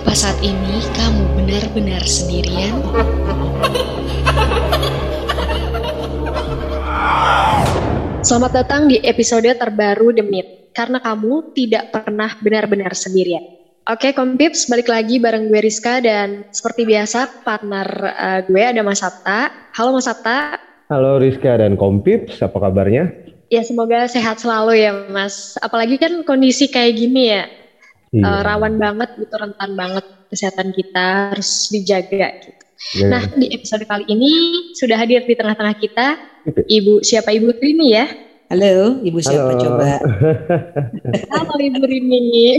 Apa saat ini kamu benar-benar sendirian? Selamat datang di episode terbaru The Meet, karena kamu tidak pernah benar-benar sendirian. Oke, Kompips, balik lagi bareng gue Rizka dan seperti biasa partner uh, gue ada Mas Sabta. Halo Mas Sabta. Halo Rizka dan Kompips, apa kabarnya? Ya semoga sehat selalu ya Mas. Apalagi kan kondisi kayak gini ya, iya. uh, rawan banget gitu, rentan banget kesehatan kita harus dijaga gitu. Ya. Nah di episode kali ini sudah hadir di tengah-tengah kita Ibu siapa Ibu Rini ya? Halo, Ibu siapa Halo. coba? Halo Ibu Rini.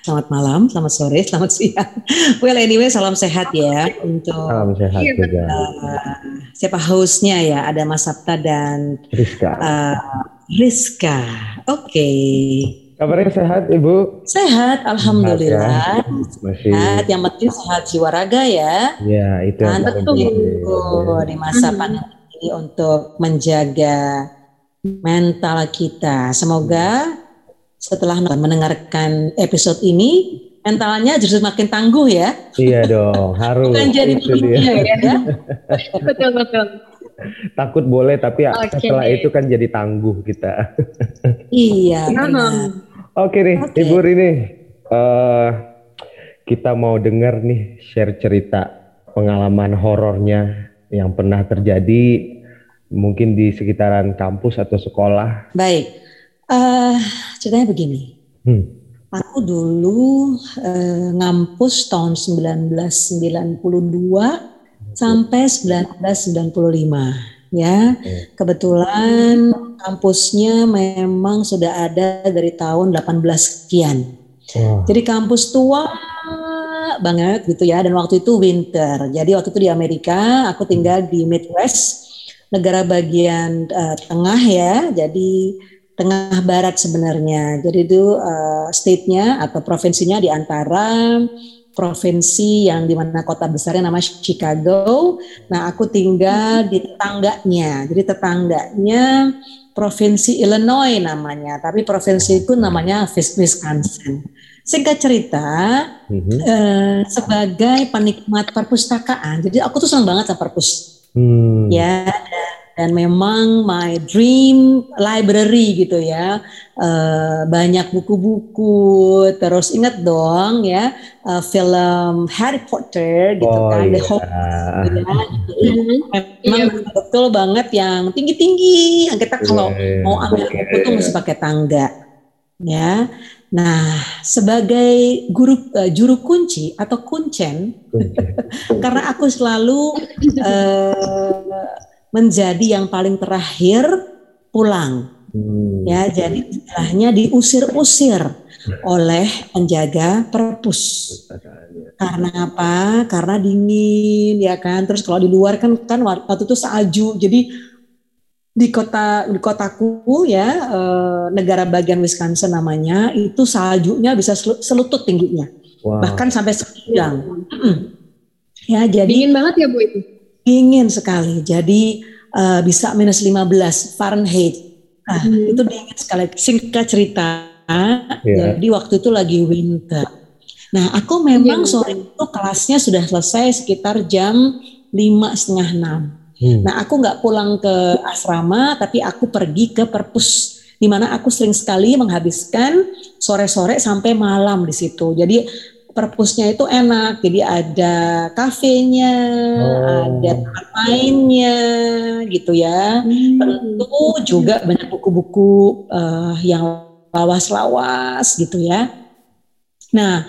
Selamat malam, selamat sore, selamat siang. Well anyway, salam sehat ya untuk Salam sehat Iya, juga. uh, siapa hostnya ya? Ada Mas Sabta dan Rizka. uh, Rizka. Oke, Kabarnya sehat Ibu? sehat, alhamdulillah. Masih. Sehat, yang penting sehat jiwa raga ya. Ya itu yang paling betul penting. di masa Hmm. pandemi ini untuk menjaga mental kita. Semoga setelah mendengarkan episode ini mentalnya justru makin tangguh ya. Iya dong, harus. Bukan jadi Itu dia. begini ya. betul betul. Takut boleh tapi ya Oke. setelah itu kan jadi tangguh kita. Iya. Nah, benar. Oke nih, Oke. Ibu Rini. eh, kita mau dengar nih share cerita pengalaman horornya yang pernah terjadi mungkin di sekitaran kampus atau sekolah. Baik. Eh, ceritanya begini. Hmm. Aku dulu eh, ngampus tahun 1992 sampai 1995 ya. Kebetulan kampusnya memang sudah ada dari tahun 18 sekian. Wah, Jadi kampus tua banget gitu ya dan waktu itu winter. Jadi waktu itu di Amerika, aku tinggal di Midwest, negara bagian eh, tengah ya. Jadi tengah barat sebenarnya. Jadi itu eh, state-nya atau provinsinya di antara provinsi yang di mana kota besarnya nama Chicago. Nah, aku tinggal di tetangganya. Jadi tetangganya provinsi Illinois namanya, tapi provinsi itu namanya Wisconsin. Singkat cerita, mhm. eh, sebagai penikmat perpustakaan, jadi aku tuh senang banget sama perpus, Hmm. ya. Dan, memang my dream library gitu ya, Eh, banyak buku-buku. Terus ingat dong ya, eh, film Harry Potter gitu Oh kan, The iya. Hobbit. ya. Jadi Mhm. memang betul banget yang tinggi-tinggi. Yang kita kalau Iya, mau ambil buku tuh mesti pakai tangga, ya. Nah, sebagai guru eh, juru kunci atau kuncen, karena aku selalu eh, menjadi yang paling terakhir pulang, Hmm. ya. Jadi istilahnya diusir-usir oleh penjaga perpus. Karena apa? Karena dingin ya kan. Terus kalau di luar kan kan waktu itu salju. Jadi di kota di kotaku ya eh, negara bagian Wisconsin namanya itu saljunya bisa selu- selutut tingginya. Wah. Bahkan sampai sepinggang. Mm-mm. Ya, jadi Dingin banget ya Bu itu. Dingin sekali. Jadi eh, bisa minus 15 Fahrenheit. Nah, Hmm. itu dingin sekali. Singkat cerita, Iya. jadi waktu itu lagi winter. Nah, aku memang Iya. sore itu kelasnya sudah selesai sekitar jam lima setengah enam. Hmm. Nah, aku nggak pulang ke asrama, tapi aku pergi ke perpus, di mana aku sering sekali menghabiskan sore-sore sampai malam di situ. Jadi perpusnya itu enak, jadi ada kafenya, Oh. ada tempat mainnya, gitu ya. Tentu juga banyak buku-buku eh, yang lawas-lawas gitu ya. Nah,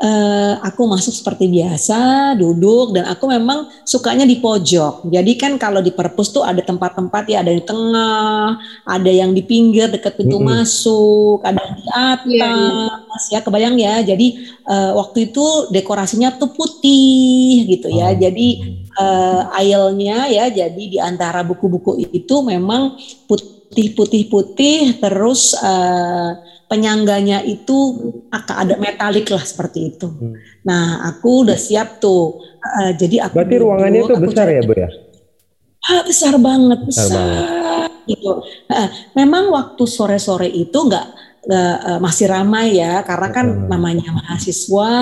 eh, aku masuk seperti biasa, duduk dan aku memang sukanya di pojok. Jadi kan kalau di perpus tuh ada tempat-tempat ya, ada di tengah, ada yang di pinggir dekat pintu Mm-mm. masuk, ada yang di atas, Iya, ya kebayang ya. Jadi eh, waktu itu dekorasinya tuh putih gitu ya. Oh. Jadi eh, aisle-nya ya, jadi di antara buku-buku itu memang putih-putih-putih, terus eh, penyangganya itu akan ada metalik lah seperti itu. Hmm. Nah, aku udah siap tuh. Eh, jadi aku Berarti duduk, ruangannya itu besar cari- ya Bu ya? Ah, besar banget, Besar besar, gitu. Eh, memang waktu sore-sore itu nggak uh, masih ramai ya karena kan namanya mahasiswa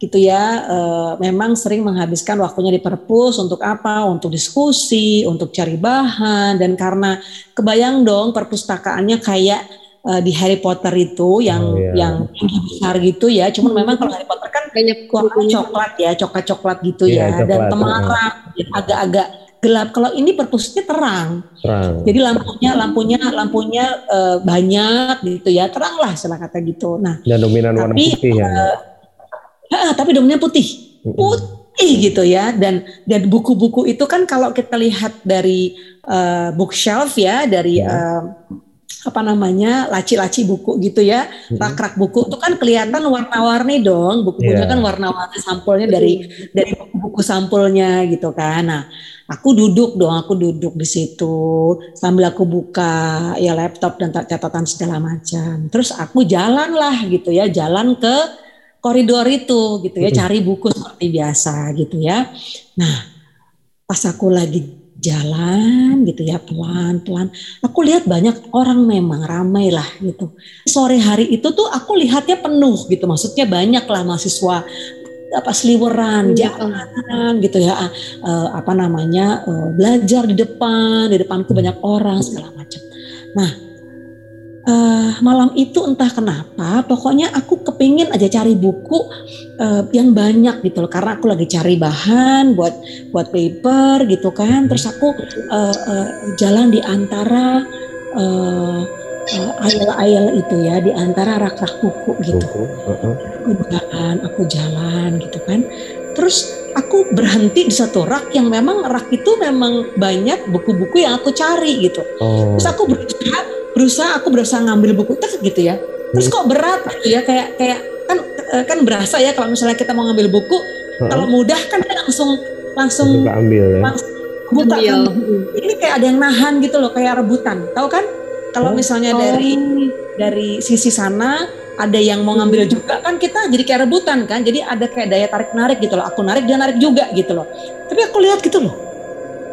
gitu ya uh, memang sering menghabiskan waktunya di perpus untuk apa untuk diskusi untuk cari bahan dan karena kebayang dong perpustakaannya kayak uh, di Harry Potter itu yang oh, iya. yang tinggi besar gitu ya cuman memang kalau Harry Potter kan banyak warna coklat ya coklat coklat gitu yeah, ya coklat, dan temaram agak-agak gelap. Kalau ini perpusnya terang. terang. Jadi lampunya lampunya lampunya uh, banyak gitu ya, terang lah istilah kata gitu. Nah, dan dominan tapi, warna putih ya. Uh, tapi dominan putih. Putih gitu ya dan dan buku-buku itu kan kalau kita lihat dari uh, bookshelf ya dari uh, apa namanya laci-laci buku gitu ya rak-rak buku itu kan kelihatan warna-warni dong buku-bukunya yeah. kan warna-warni sampulnya dari dari buku-buku sampulnya gitu kan nah Aku duduk dong, aku duduk di situ sambil aku buka ya laptop dan catatan segala macam. Terus aku jalan lah gitu ya, jalan ke koridor itu gitu ya, cari buku seperti biasa gitu ya. Nah, pas aku lagi jalan gitu ya pelan-pelan. Aku lihat banyak orang memang ramai lah gitu. Sore hari itu tuh aku lihatnya penuh gitu. Maksudnya banyak lah mahasiswa apa seliweran iya. jalan gitu ya uh, apa namanya uh, belajar di depan di depanku banyak orang segala macam nah uh, malam itu entah kenapa pokoknya aku kepingin aja cari buku uh, yang banyak gitu loh karena aku lagi cari bahan buat buat paper gitu kan terus aku uh, uh, jalan di antara uh, uh, ayel-ayel itu ya di antara rak-rak buku gitu. Aku jalan, aku jalan gitu kan. Terus aku berhenti di satu rak yang memang rak itu memang banyak buku-buku yang aku cari gitu. Oh. Terus aku berusaha, berusaha aku berusaha ngambil buku terus gitu ya. Terus kok berat gitu ya kayak kayak kan eh, kan berasa ya kalau misalnya kita mau ngambil buku uh-huh. kalau mudah kan langsung langsung ambil ya. Langsung buka kan. Ini kayak ada yang nahan gitu loh kayak rebutan. Tahu kan? Kalau oh. misalnya dari dari sisi sana ada yang mau ngambil hmm. juga kan kita jadi kayak rebutan kan. Jadi ada kayak daya tarik narik gitu loh. Aku narik dia narik juga gitu loh. Tapi aku lihat gitu loh.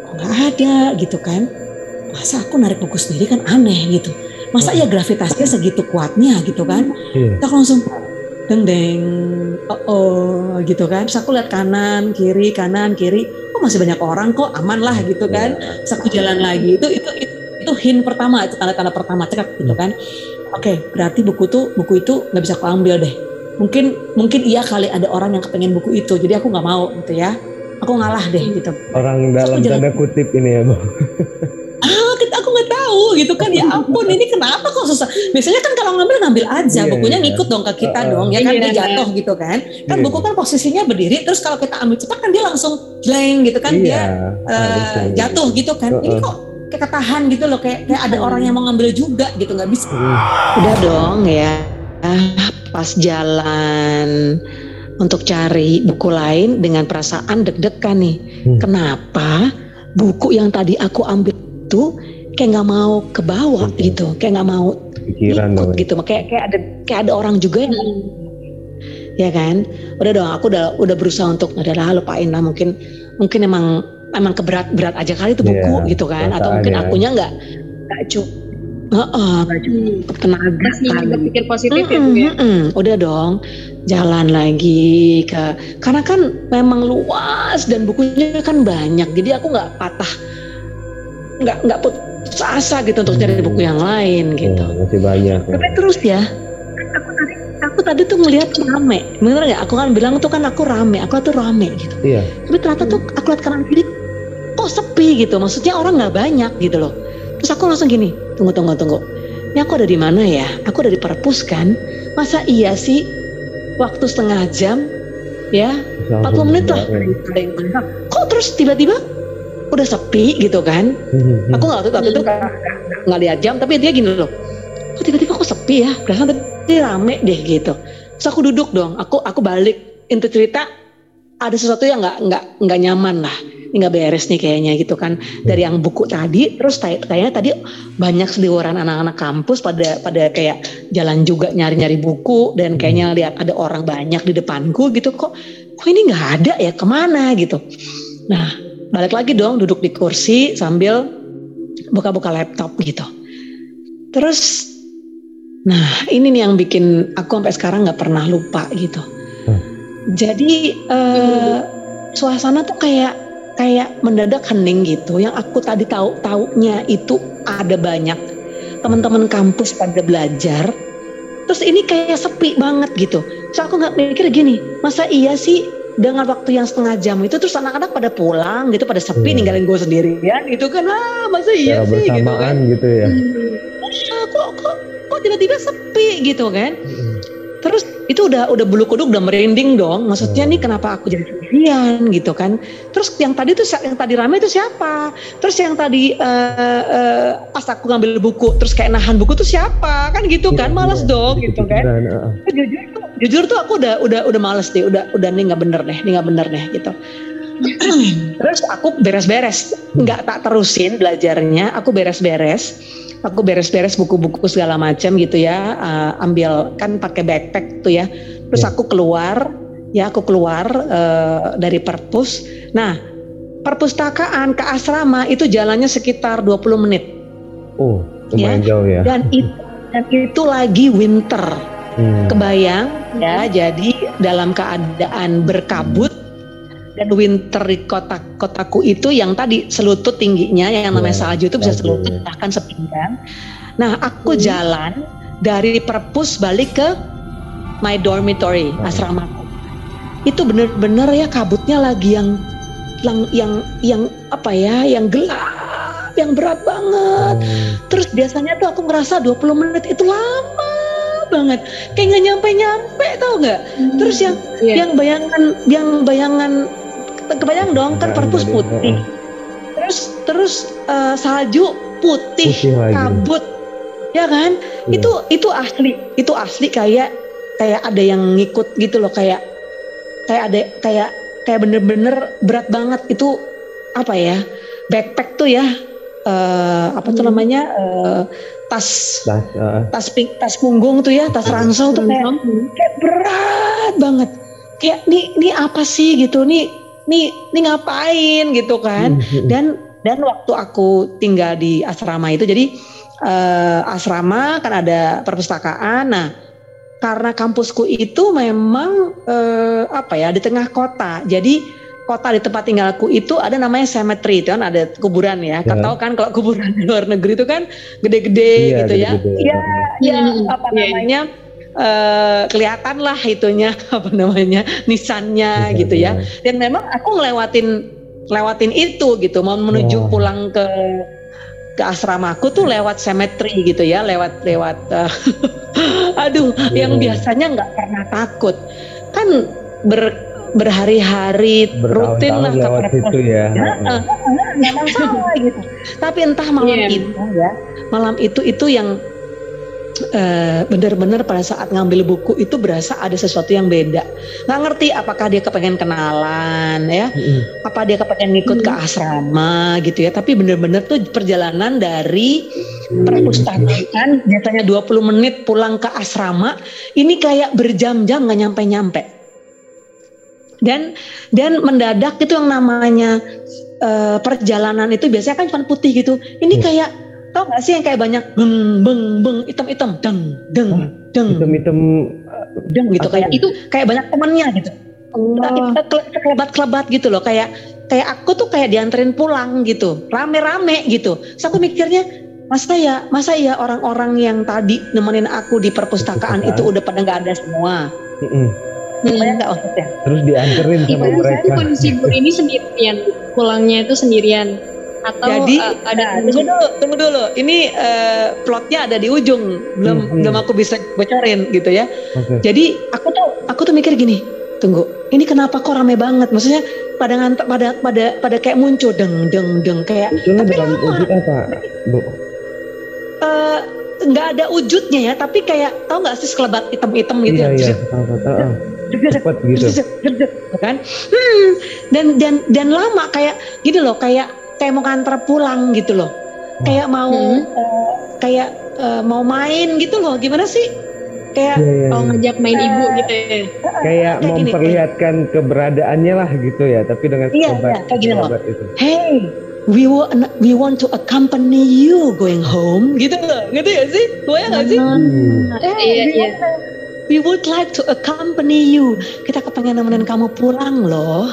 Kok nggak ada gitu kan. Masa aku narik buku sendiri kan aneh gitu. Masa ya gravitasinya segitu kuatnya gitu kan. Yeah. Langsung deng deng oh, oh gitu kan. Terus aku lihat kanan, kiri, kanan, kiri. Kok masih banyak orang kok aman lah gitu kan. Iya. Terus aku jalan lagi. Itu itu, itu itu hint pertama itu tanda-tanda pertama cekak gitu kan oke okay, berarti buku tuh buku itu nggak bisa aku ambil deh mungkin mungkin iya kali ada orang yang kepengen buku itu jadi aku nggak mau gitu ya aku ngalah deh gitu orang dalam tanda kutip ini ya bu gitu kan ya ampun ini kenapa kok susah? Biasanya kan kalau ngambil ngambil aja yeah, bukunya yeah. ngikut dong ke kita uh, dong ya kan? Yeah, dia jatuh yeah. gitu kan? Kan yeah. buku kan posisinya berdiri terus kalau kita ambil cepat kan dia langsung jleng gitu kan? Yeah, dia uh, jatuh gitu kan? Uh, uh. ini kok kayak ketahan gitu loh kayak kayak ada orang yang mau ngambil juga gitu nggak bisa. Udah dong ya pas jalan untuk cari buku lain dengan perasaan deg-degan nih. Hmm. kenapa buku yang tadi aku ambil itu kayak nggak mau ke bawah hmm. gitu kayak nggak mau Pikiran ikut gitu kayak kayak ada kayak ada orang juga yang hmm. ya kan udah dong aku udah udah berusaha untuk udah lah lupain lah mungkin mungkin emang emang keberat berat aja kali itu buku yeah, gitu kan atau mungkin ya. akunya nggak nggak cukup Heeh, uh, cukup tenaga sih berpikir positif mm -mm, ya, mm -mm. Udah dong, jalan lagi ke karena kan memang luas dan bukunya kan banyak, jadi aku nggak patah, nggak nggak putus asa gitu untuk cari buku yang lain gitu. Oh, masih banyak. Tapi ya. terus ya, aku tadi tuh ngelihat rame. Bener nggak? Aku kan bilang tuh kan aku rame aku tuh rame gitu. Iya. Tapi ternyata tuh aku lihat kanan kiri kok sepi gitu. Maksudnya orang nggak banyak gitu loh. Terus aku langsung gini tunggu tunggu tunggu. Ini aku ada di mana ya? Aku ada di perpus kan? Masa iya sih? Waktu setengah jam ya? 40 menit lah. kok terus tiba-tiba udah sepi gitu kan. Hmm. aku nggak tahu tapi itu nggak lihat jam tapi dia gini loh. Kok tiba-tiba kok sepi ya? Perasaan ini rame deh gitu. Terus aku duduk dong aku aku balik. Inti cerita ada sesuatu yang nggak nggak nggak nyaman lah. Ini nggak beres nih kayaknya gitu kan. Dari yang buku tadi terus kayaknya tadi banyak seliweran anak-anak kampus pada pada kayak jalan juga nyari-nyari buku. Dan kayaknya lihat ada orang banyak di depanku gitu. Kok kok ini nggak ada ya? Ke mana gitu? Nah balik lagi dong duduk di kursi sambil buka-buka laptop gitu terus Nah, ini nih yang bikin aku sampai sekarang nggak pernah lupa gitu. Hmm. Jadi uh, suasana tuh kayak kayak mendadak hening gitu. Yang aku tadi tahu taunya itu ada banyak teman-teman kampus pada belajar. Terus ini kayak sepi banget gitu. So aku nggak mikir gini, masa iya sih dengan waktu yang setengah jam itu terus anak-anak pada pulang gitu pada sepi hmm. ninggalin gue sendirian itu kan ah masa iya ya, sih gitu kan gitu ya hmm. kok kok kok tiba-tiba sepi gitu kan hmm. terus itu udah udah bulu kuduk udah merinding dong maksudnya hmm. nih kenapa aku jadi sendirian gitu kan terus yang tadi tuh yang tadi rame itu siapa terus yang tadi uh, uh, pas aku ngambil buku terus kayak nahan buku tuh siapa kan gitu kan iya, malas ya, dong gitu kan uh. jujur jujur tuh aku udah udah udah males deh udah udah nih nggak bener deh nih nggak bener deh gitu. Terus aku beres-beres nggak tak terusin belajarnya aku beres-beres aku beres-beres buku-buku segala macam gitu ya uh, ambil kan pakai backpack tuh ya. Terus ya. aku keluar ya aku keluar uh, dari perpus. Nah perpustakaan ke asrama itu jalannya sekitar 20 menit. Oh lumayan ya. jauh ya. Dan itu dan itu lagi winter Hmm. Kebayang ya, jadi dalam keadaan berkabut dan winter di kota kotaku itu yang tadi selutut tingginya yang namanya yeah. salju itu bisa selutut bahkan sepinggang. Nah, aku hmm. jalan dari perpus balik ke my dormitory hmm. asramaku. Itu bener-bener ya kabutnya lagi yang yang yang yang apa ya, yang gelap, yang berat banget. Hmm. Terus biasanya tuh aku ngerasa 20 menit itu lama banget. Kayak nggak nyampe nyampe tau nggak? Hmm. terus yang yeah. yang bayangan yang bayangan kebayang dong kan perpus putih. terus terus uh, salju putih, putih kabut ya kan? Yeah. itu itu asli itu asli kayak kayak ada yang ngikut gitu loh kayak kayak ada kayak kayak bener-bener berat banget. Itu apa ya? Backpack tuh ya. Uh, apa tuh hmm. namanya? Uh, tas tas uh. tas, ping, tas punggung tuh ya tas ransel tuh kayak, kayak berat banget. Kayak nih nih apa sih? gitu. Nih nih nih ngapain? gitu kan. Hmm. dan dan waktu aku tinggal di asrama itu jadi uh, asrama kan ada perpustakaan. Nah karena kampusku itu memang uh, apa ya di tengah kota. Jadi kota di tempat tinggalku itu ada namanya cemetery itu kan ada kuburan ya. Yeah. tahu kan kalau kuburan di luar negeri itu kan gede-gede yeah, gitu ya. Iya, iya apa iya, iya. namanya? Uh, kelihatan lah itunya apa namanya nisannya yeah, gitu ya. Dan memang aku ngelewatin lewatin itu gitu mau menuju yeah. pulang ke ke asramaku tuh lewat cemetery gitu ya, lewat lewat uh, aduh yeah. yang biasanya nggak pernah takut. Kan ber berhari-hari rutin lah ke itu ya. ya nggak masalah gitu. Tapi entah malam yeah. itu ya, malam itu itu yang uh, benar-benar pada saat ngambil buku itu berasa ada sesuatu yang beda. Nggak ngerti apakah dia kepengen kenalan ya, mm. apa dia kepengen ngikut mm. ke asrama gitu ya. Tapi benar-benar tuh perjalanan dari perpustakaan biasanya 20 menit pulang ke asrama, ini kayak berjam-jam nggak nyampe-nyampe dan dan mendadak itu yang namanya uh, perjalanan itu biasanya kan cuma putih gitu. Ini hmm. kayak tau gak sih yang kayak banyak beng beng beng hitam hitam deng deng deng. Hitam hitam deng gitu kayak itu? kayak banyak temennya gitu. Kita kelebat kelebat gitu loh kayak kayak aku tuh kayak dianterin pulang gitu. Rame rame gitu. So aku mikirnya masa ya masa ya orang-orang yang tadi nemenin aku di perpustakaan itu udah pada nggak ada semua? Mm -mm Gimana nggak maksudnya? Terus dianterin sama Gimana mereka. kondisi guru ini sendirian, pulangnya itu sendirian atau Jadi uh, ada nah, tunggu dulu, tunggu dulu. Ini uh, plotnya ada di ujung, belum hmm, hmm. belum aku bisa bocorin gitu ya. Okay. Jadi aku tuh aku tuh mikir gini, tunggu, ini kenapa kok rame banget? Maksudnya pada ngantuk pada pada pada kayak muncul deng deng deng kayak. Tapi dalam wujud apa, Bu? Uh, nggak ada wujudnya ya, tapi kayak tahu nggak sih sekelebat hitam-hitam gitu iya, ya? Iya, tahu, tahu cepat gitu. kan? Hmm, dan dan dan lama kayak gitu loh kayak kayak mau kantor pulang gitu loh. Kayak mau hmm. uh, kayak uh, mau main gitu loh. Gimana sih? Kayak yeah, yeah, oh ngajak main uh, ibu gitu ya? kayak, kayak memperlihatkan gini. keberadaannya lah gitu ya tapi dengan iya, iya kayak gini loh. itu. hey we want we want to accompany you going home gitu gitu ya sih? Gue nggak sih? Hmm. eh, iya iya we would like to accompany you. Kita kepengen nemenin kamu pulang loh.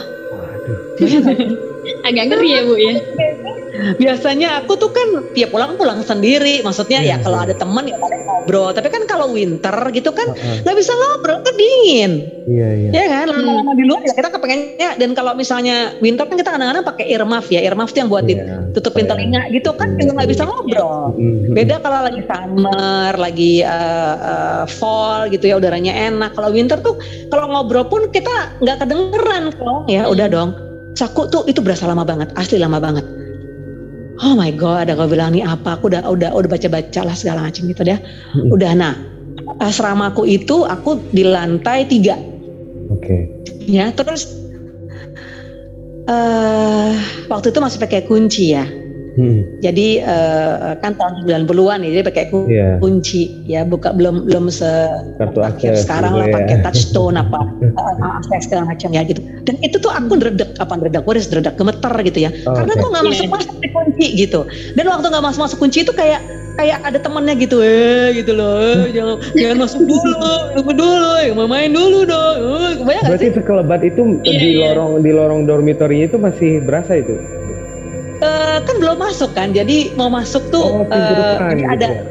Agak ngeri ya bu ya biasanya aku tuh kan tiap pulang pulang sendiri. Maksudnya yeah, ya kalau yeah. ada teman ya paling ngobrol. Tapi kan kalau winter gitu kan nggak uh -uh. bisa ngobrol kan dingin. Iya iya. Ya kan? Lama-lama di luar ya kita kepengennya. Dan kalau misalnya winter kan kita kadang-kadang pakai earmuff ya. Earmuff tuh yang buat yeah, ditutupin telinga gitu kan juga nggak bisa ngobrol. Beda kalau lagi summer lagi uh, uh, fall gitu ya udaranya enak. Kalau winter tuh kalau ngobrol pun kita nggak kedengeran kok ya udah dong. Saku tuh itu berasa lama banget, asli lama banget oh my god aku bilang nih apa aku udah udah udah baca baca lah segala macam gitu deh hmm. udah nah asramaku itu aku di lantai tiga oke okay. ya terus uh, waktu itu masih pakai kunci ya Hmm. Jadi uh, kan tahun 90-an ya, jadi pakai yeah. kunci ya, buka belum belum se kartu akses sekarang lah ya. pakai touchstone apa uh, akses segala macam ya gitu. Dan itu tuh aku dredek apa dredek, gue dredek gemeter gitu ya. Oh, Karena okay. kok nggak masuk masuk di kunci gitu. Dan waktu nggak masuk masuk kunci itu kayak kayak ada temennya gitu eh gitu loh eh, jangan jangan masuk dulu tunggu dulu ya main dulu dong eh, berarti sekelebat itu yeah, di yeah. lorong di lorong dormitorinya itu masih berasa itu uh, kan belum masuk kan jadi mau masuk tuh oh, uh, jadi gitu ada ya?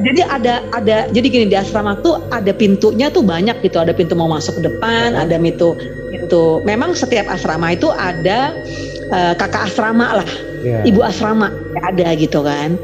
jadi ada ada jadi gini di asrama tuh ada pintunya tuh banyak gitu ada pintu mau masuk ke depan oh. ada pintu itu memang setiap asrama itu ada uh, kakak asrama lah yeah. ibu asrama ada gitu kan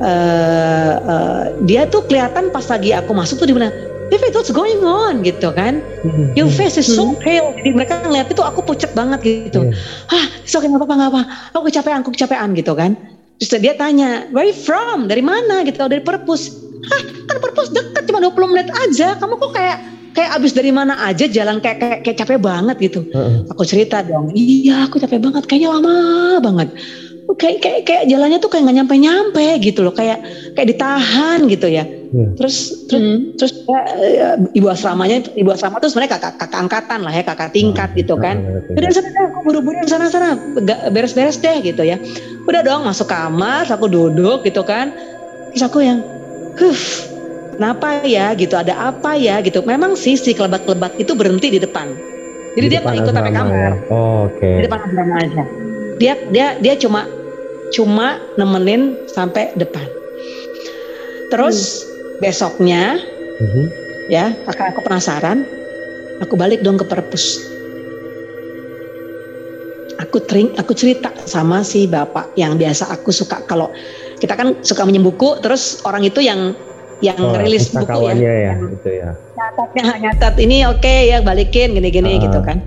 uh, uh, dia tuh kelihatan pas lagi aku masuk tuh di mana David what's going on gitu kan. Hmm. your face is so hmm. pale. Jadi mereka ngeliat itu aku pucat banget gitu. Yeah. ah so nggak apa-apa nggak apa aku kecapean aku kecapean gitu kan. Terus dia tanya where you from? Dari mana? Gitu dari perpus. Hah kan perpus dekat cuma 20 menit aja. Kamu kok kayak kayak abis dari mana aja jalan kayak kayak, kayak capek banget gitu. Uh -uh. aku cerita dong iya aku capek banget kayaknya lama banget kayak kayak kayak jalannya tuh kayak nggak nyampe nyampe gitu loh. Kayak kayak ditahan gitu ya. Hmm. terus terus hmm. terus ya, ibu asramanya ibu asrama tuh sebenarnya kakak kakak angkatan lah ya kakak tingkat hmm. gitu kan. Udah sana aku buru-buru sana sana. Beres-beres deh gitu ya. Udah dong masuk kamar aku duduk gitu kan. Terus aku yang huh kenapa ya? gitu ada apa ya? gitu. Memang sih si kelebat-kelebat itu berhenti di depan. Jadi di dia nggak ikut sampai kamar ya? oh, oke. Okay. di depan asrama aja. Dia dia dia cuma cuma nemenin sampai depan. Terus hmm. besoknya, hmm. ya kakak aku penasaran, aku balik dong ke perpus. Aku tering, aku cerita sama si bapak yang biasa aku suka kalau kita kan suka minjem buku, terus orang itu yang yang oh, rilis buku ya, ya gitu ya. Nyatatnya nyatat ini oke okay, ya balikin gini-gini uh. gitu kan.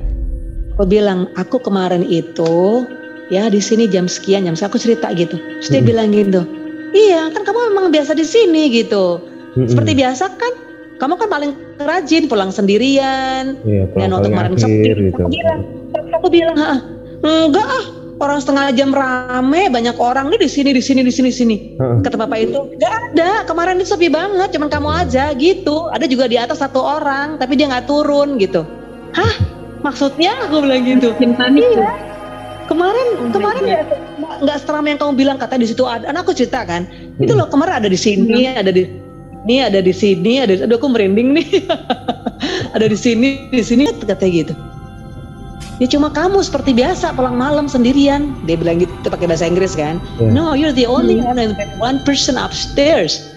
Aku bilang aku kemarin itu ya di sini jam sekian jam aku cerita gitu. Terus dia hmm. bilang gitu iya kan kamu memang biasa di sini gitu. Hmm. seperti biasa kan? Kamu kan paling rajin pulang sendirian. Iya, ya nonton kemarin sepi gitu. aku bilang aku bilang ah enggak ah orang setengah jam rame banyak orang nih di sini di sini di sini sini. Uh. kata bapak itu enggak ada kemarin itu sepi banget cuman kamu aja gitu. Ada juga di atas satu orang tapi dia nggak turun gitu. Hah? Maksudnya? Aku bilang gitu. Iya kemarin oh kemarin ya nggak seramai yang kamu bilang kata di situ ada anak aku cerita kan hmm. itu loh kemarin ada di sini hmm. ada di ini ada di sini ada aduh aku merinding nih ada di sini di sini katanya gitu ya cuma kamu seperti biasa pulang malam sendirian dia bilang gitu pakai bahasa Inggris kan yeah. no you're the only hmm. one and one person upstairs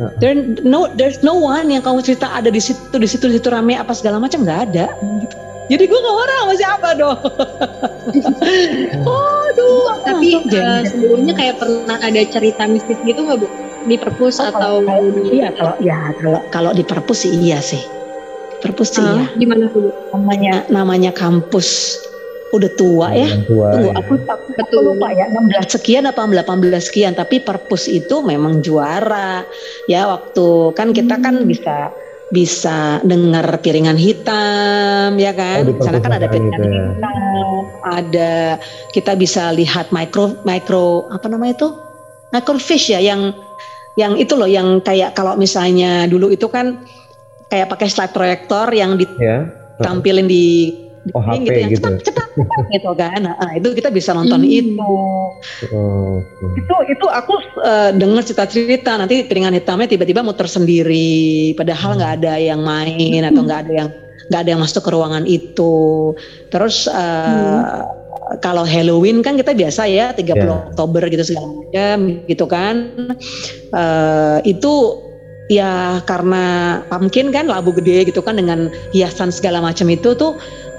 uh There no there's no one yang kamu cerita ada di situ di situ di situ rame apa segala macam nggak ada gitu. Jadi gue gak orang sama siapa dong. Aduh. Tapi uh, sebelumnya kayak pernah ada cerita mistis gitu nggak bu? Di perpus oh, atau kalau, di... Iya kalau ya kalau kalau di perpus sih iya sih. Perpus sih uh, ya. Di mana tuh? Namanya namanya kampus udah tua ya. Tua, Tunggu, ya. aku, aku, aku lupa ya 16 sekian apa 18 sekian tapi perpus itu memang juara. Ya waktu kan kita kan hmm. kan bisa bisa dengar piringan hitam ya kan oh, sana kan ada piringan gitu ya. hitam ada kita bisa lihat micro micro apa namanya itu microfish ya yang yang itu loh yang kayak kalau misalnya dulu itu kan kayak pakai slide proyektor yang ya. ditampilin di oh, HP gitu, yang gitu. cepat cepat gitu kan nah, itu kita bisa nonton hmm. itu oh, okay. itu itu aku uh, dengar cerita-cerita nanti piringan hitamnya tiba-tiba muter sendiri padahal nggak ada yang main atau nggak ada yang nggak ada yang masuk ke ruangan itu terus uh, hmm. kalau Halloween kan kita biasa ya 30 yeah. Oktober gitu segala macam gitu kan uh, itu ya karena pumpkin kan labu gede gitu kan dengan hiasan segala macam itu tuh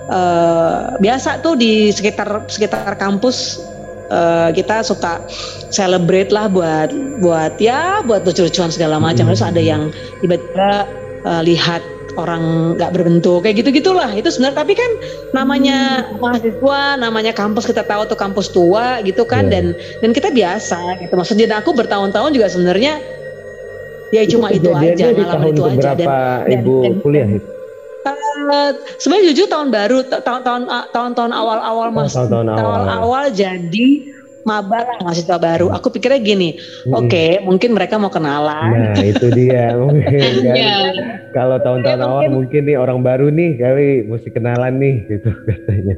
uh, biasa tuh di sekitar sekitar kampus uh, kita suka celebrate lah buat buat ya buat lucu-lucuan segala macam. Terus ada yang tiba-tiba uh, lihat orang nggak berbentuk kayak gitu gitulah itu sebenarnya tapi kan namanya mahasiswa namanya kampus kita tahu tuh kampus tua gitu kan yeah. dan dan kita biasa gitu. Maksudnya aku bertahun-tahun juga sebenarnya ya itu cuma itu aja di tahun itu aja. dan, ibu dan, kuliah itu sebenarnya jujur tahun baru tahun-tahun tahun-tahun awal-awal oh, mas awal-awal jadi maba lah mahasiswa baru. Aku pikirnya gini, hmm. oke okay, mungkin mereka mau kenalan. Nah itu dia mungkin kan. yeah. Kalau tahun-tahun ya, awal mungkin nih orang baru nih kali mesti kenalan nih gitu katanya.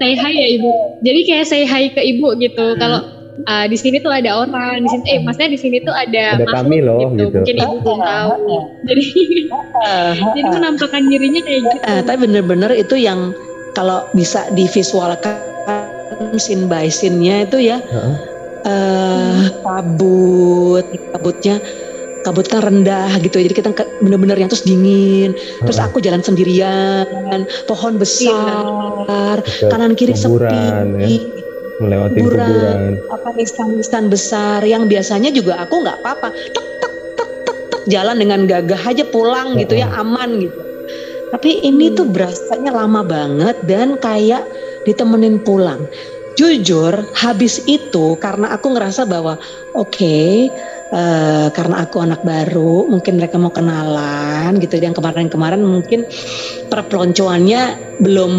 say hi ya ibu. Jadi kayak say hi ke ibu gitu. Hmm. Kalau uh, di sini tuh ada orang di sini eh maksudnya di sini tuh ada, ada kami loh gitu, gitu. mungkin ibu belum tahu. jadi jadi menampakkan dirinya kayak gitu. Uh, tapi bener-bener itu yang kalau bisa divisualkan scene by scene-nya itu ya. Uh-huh. uh, kabut kabutnya kabut kan rendah gitu. Jadi kita bener-bener yang terus dingin. Uh-huh. terus aku jalan sendirian pohon besar Betul. kanan kiri sepi. ya melewati kuburan, kuburan. apa nisan-nisan besar yang biasanya juga aku nggak apa-apa. Tek tek tek tek tek jalan dengan gagah aja pulang gitu ya aman gitu. Tapi ini hmm. tuh berasanya lama banget dan kayak ditemenin pulang. Jujur habis itu karena aku ngerasa bahwa oke okay, uh, eh, karena aku anak baru mungkin mereka mau kenalan gitu. Yang kemarin-kemarin mungkin perpeloncoannya belum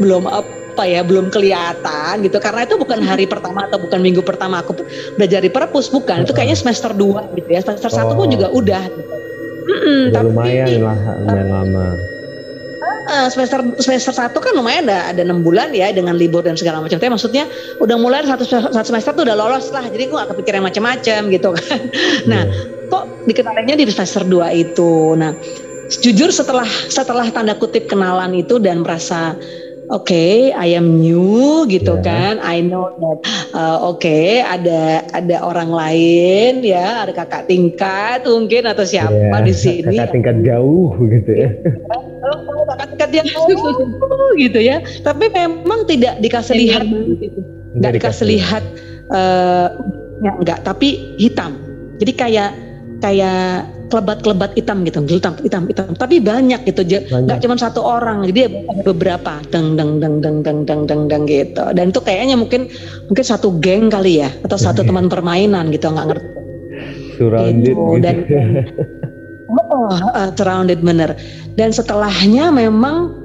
belum apa ya belum kelihatan gitu karena itu bukan hari pertama atau bukan minggu pertama aku belajar di perpus bukan itu kayaknya semester 2 gitu ya semester satu oh. pun juga udah gitu. Mm -mm, tapi, lumayan lah lumayan lama uh, semester semester satu kan lumayan ada ada enam bulan ya dengan libur dan segala macam. Tapi maksudnya udah mulai satu satu semester tuh udah lolos lah. Jadi gue gak kepikiran macam-macam gitu kan. Nah, hmm. kok dikenalinnya di semester 2 itu. Nah, jujur setelah setelah tanda kutip kenalan itu dan merasa okay, I am new gitu yeah. kan. I know that uh, oke okay, ada ada orang lain ya, ada kakak tingkat mungkin atau siapa yeah. di sini. Kakak tingkat jauh gitu ya. kakak tingkat yang jauh gitu ya. Tapi memang tidak dikasih lihat gitu. Nggak dikasih lihat uh, ya enggak, tapi hitam. Jadi kayak kayak kelebat-kelebat hitam gitu, hitam, hitam, hitam. Tapi banyak gitu, nggak cuma satu orang, jadi ada beberapa, deng, deng, deng, deng, deng, deng, deng, deng gitu. Dan itu kayaknya mungkin mungkin satu geng kali ya, atau satu teman permainan gitu, nggak ngerti. Surrounded gitu. Dan, oh, uh, surrounded bener. Dan setelahnya memang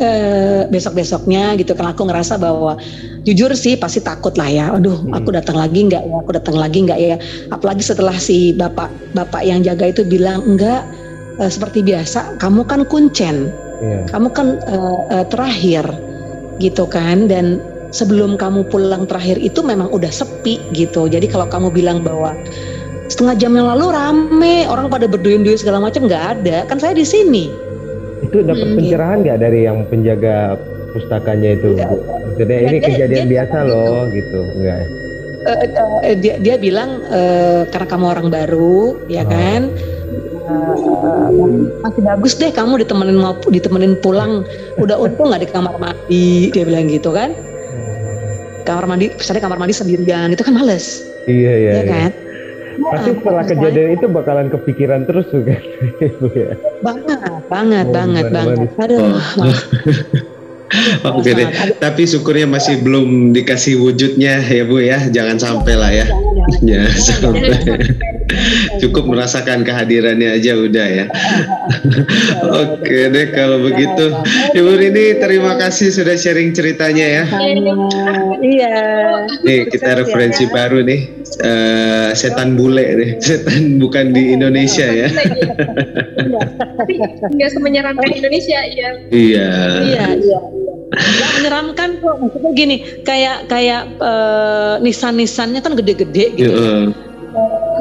uh, besok-besoknya gitu kan aku ngerasa bahwa jujur sih pasti takut lah ya. Aduh, hmm. aku datang lagi nggak ya? Aku datang lagi nggak ya? Apalagi setelah si bapak bapak yang jaga itu bilang enggak uh, seperti biasa. Kamu kan kuncen, yeah. kamu kan uh, uh, terakhir gitu kan dan sebelum kamu pulang terakhir itu memang udah sepi gitu. Jadi kalau kamu bilang bahwa setengah jam yang lalu rame orang pada berduyun-duyun segala macam nggak ada kan saya di sini itu dapat hmm, pencerahan nggak gitu. dari yang penjaga pustakanya itu ya, Maksudnya ya, ini dia, kejadian dia, biasa dia loh gitu, gitu enggak? Uh, uh, dia dia bilang uh, karena kamu orang baru ya oh. kan uh, masih bagus deh kamu ditemenin mau ditemenin pulang udah untung nggak di kamar mandi dia bilang gitu kan oh. kamar mandi misalnya kamar mandi sendirian itu kan males iya iya, ya, iya. kan Pasti setelah kejadian itu bakalan kepikiran terus juga, ya. Banget, banget, oh, banget, banget. Aduh. Oke deh, tapi syukurnya masih belum dikasih wujudnya ya Bu ya, jangan sampai lah ya. Jangan sampai. Cukup merasakan kehadirannya aja udah ya. Oke deh kalau begitu. Ibu Rini terima kasih sudah sharing ceritanya ya. Iya. Nih kita referensi baru nih. Uh, setan bule nih. Setan bukan di Indonesia ya. Tapi nggak semenyeramkan Indonesia ya. Iya. Iya, iya. Gak menyeramkan kok maksudnya gini kayak kayak uh, nisan-nisannya kan gede-gede gitu. Uh.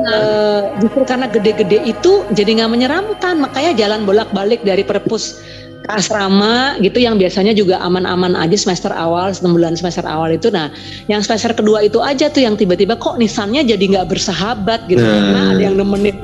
Uh, justru karena gede-gede itu jadi nggak menyeramkan makanya jalan bolak-balik dari perpus asrama gitu yang biasanya juga aman-aman aja semester awal bulan semester awal itu nah yang semester kedua itu aja tuh yang tiba-tiba kok nisannya jadi nggak bersahabat gitu nah. karena ada yang nemenin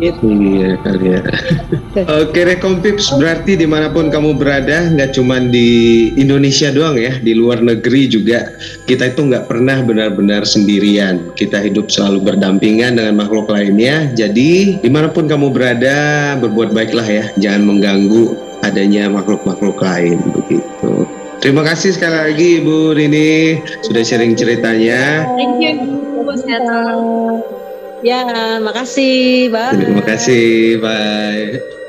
Gitu. Iya kali ya. Oke Rekompips berarti di mana pun kamu berada nggak cuma di Indonesia doang ya di luar negeri juga kita itu nggak pernah benar-benar sendirian kita hidup selalu berdampingan dengan makhluk lainnya jadi di mana pun kamu berada berbuat baiklah ya jangan mengganggu adanya makhluk-makhluk lain begitu. Terima kasih sekali lagi Ibu Rini sudah sharing ceritanya. Thank you Bu. Sehat Ya, makasih. Bye. Terima kasih. Bye.